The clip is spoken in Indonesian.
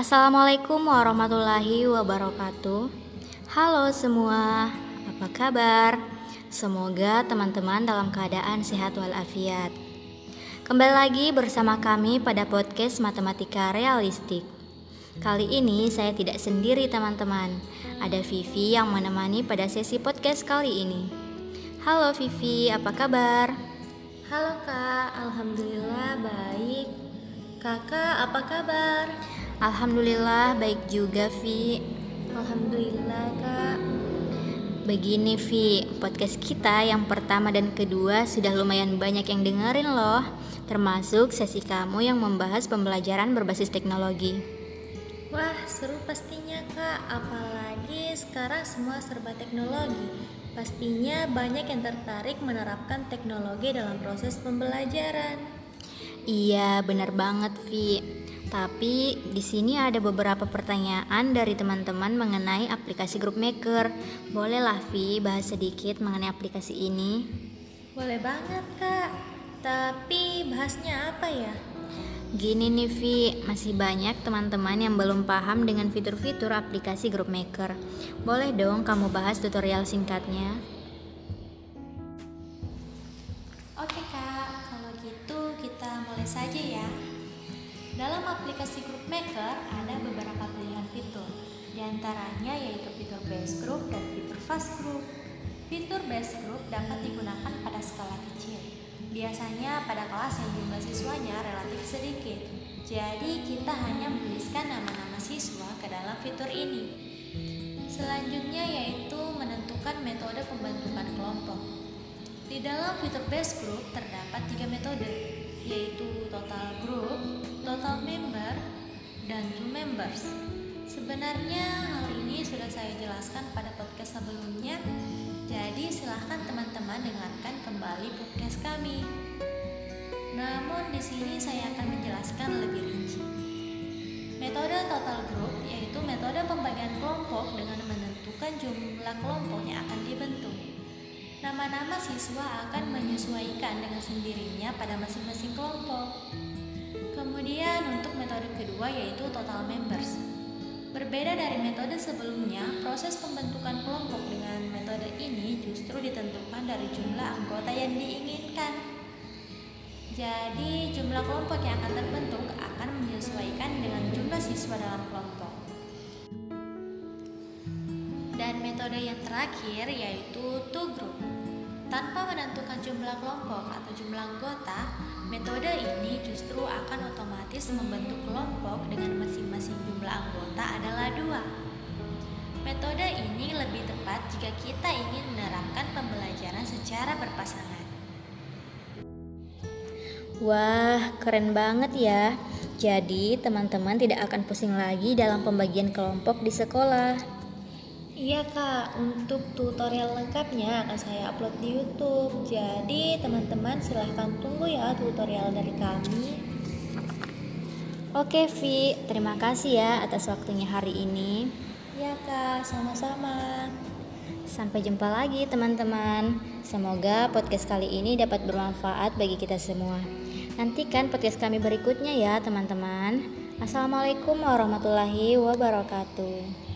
Assalamualaikum warahmatullahi wabarakatuh. Halo semua, apa kabar? Semoga teman-teman dalam keadaan sehat walafiat. Kembali lagi bersama kami pada podcast Matematika Realistik. Kali ini saya tidak sendiri teman-teman. Ada Vivi yang menemani pada sesi podcast kali ini. Halo Vivi, apa kabar? Halo Kak, Alhamdulillah baik. Kakak apa kabar? Alhamdulillah baik juga Vi. Alhamdulillah Kak. Begini Vi, podcast kita yang pertama dan kedua sudah lumayan banyak yang dengerin loh. Termasuk sesi kamu yang membahas pembelajaran berbasis teknologi. Wah seru pastinya Kak, apalagi sekarang semua serba teknologi. Pastinya banyak yang tertarik menerapkan teknologi dalam proses pembelajaran. Iya benar banget Vi tapi di sini ada beberapa pertanyaan dari teman-teman mengenai aplikasi Group Maker. Bolehlah Vi bahas sedikit mengenai aplikasi ini? Boleh banget kak. Tapi bahasnya apa ya? Gini nih Vi, masih banyak teman-teman yang belum paham dengan fitur-fitur aplikasi Group Maker. Boleh dong kamu bahas tutorial singkatnya? Oke kak, kalau gitu kita mulai saja ya. Dalam aplikasi Group Maker ada beberapa pilihan fitur, di antaranya yaitu fitur Base Group dan fitur Fast Group. Fitur Base Group dapat digunakan pada skala kecil, biasanya pada kelas yang jumlah siswanya relatif sedikit. Jadi kita hanya menuliskan nama-nama siswa ke dalam fitur ini. Selanjutnya yaitu menentukan metode pembentukan kelompok. Di dalam fitur Base Group terdapat tiga metode, yaitu total group, total member, dan two members. Sebenarnya hal ini sudah saya jelaskan pada podcast sebelumnya, jadi silahkan teman-teman dengarkan kembali podcast kami. Namun di sini saya akan menjelaskan lebih rinci. Metode total group yaitu metode pembagian kelompok dengan menentukan jumlah kelompok yang akan dibentuk. Nama-nama siswa akan menyesuaikan dengan sendirinya pada masing-masing kelompok. Kemudian untuk metode kedua yaitu total members. Berbeda dari metode sebelumnya, proses pembentukan kelompok dengan metode ini justru ditentukan dari jumlah anggota yang diinginkan. Jadi, jumlah kelompok yang akan terbentuk akan menyesuaikan dengan jumlah siswa dalam kelompok. Dan metode yang terakhir yaitu two group. Jumlah kelompok atau jumlah anggota, metode ini justru akan otomatis membentuk kelompok dengan masing-masing jumlah anggota adalah dua. Metode ini lebih tepat jika kita ingin menerapkan pembelajaran secara berpasangan. Wah, keren banget ya. Jadi, teman-teman tidak akan pusing lagi dalam pembagian kelompok di sekolah. Iya kak, untuk tutorial lengkapnya akan saya upload di YouTube. Jadi teman-teman silahkan tunggu ya tutorial dari kami. Oke Vi, terima kasih ya atas waktunya hari ini. Iya kak, sama-sama. Sampai jumpa lagi teman-teman. Semoga podcast kali ini dapat bermanfaat bagi kita semua. Nantikan podcast kami berikutnya ya teman-teman. Assalamualaikum warahmatullahi wabarakatuh.